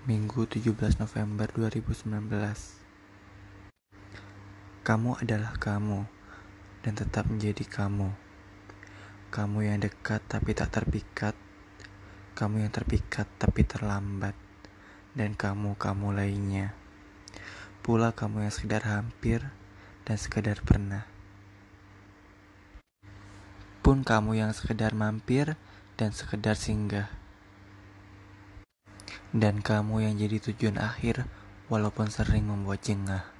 Minggu 17 November 2019 Kamu adalah kamu dan tetap menjadi kamu. Kamu yang dekat tapi tak terpikat. Kamu yang terpikat tapi terlambat. Dan kamu-kamu lainnya. Pula kamu yang sekedar hampir dan sekedar pernah. Pun kamu yang sekedar mampir dan sekedar singgah dan kamu yang jadi tujuan akhir walaupun sering membuat jengah.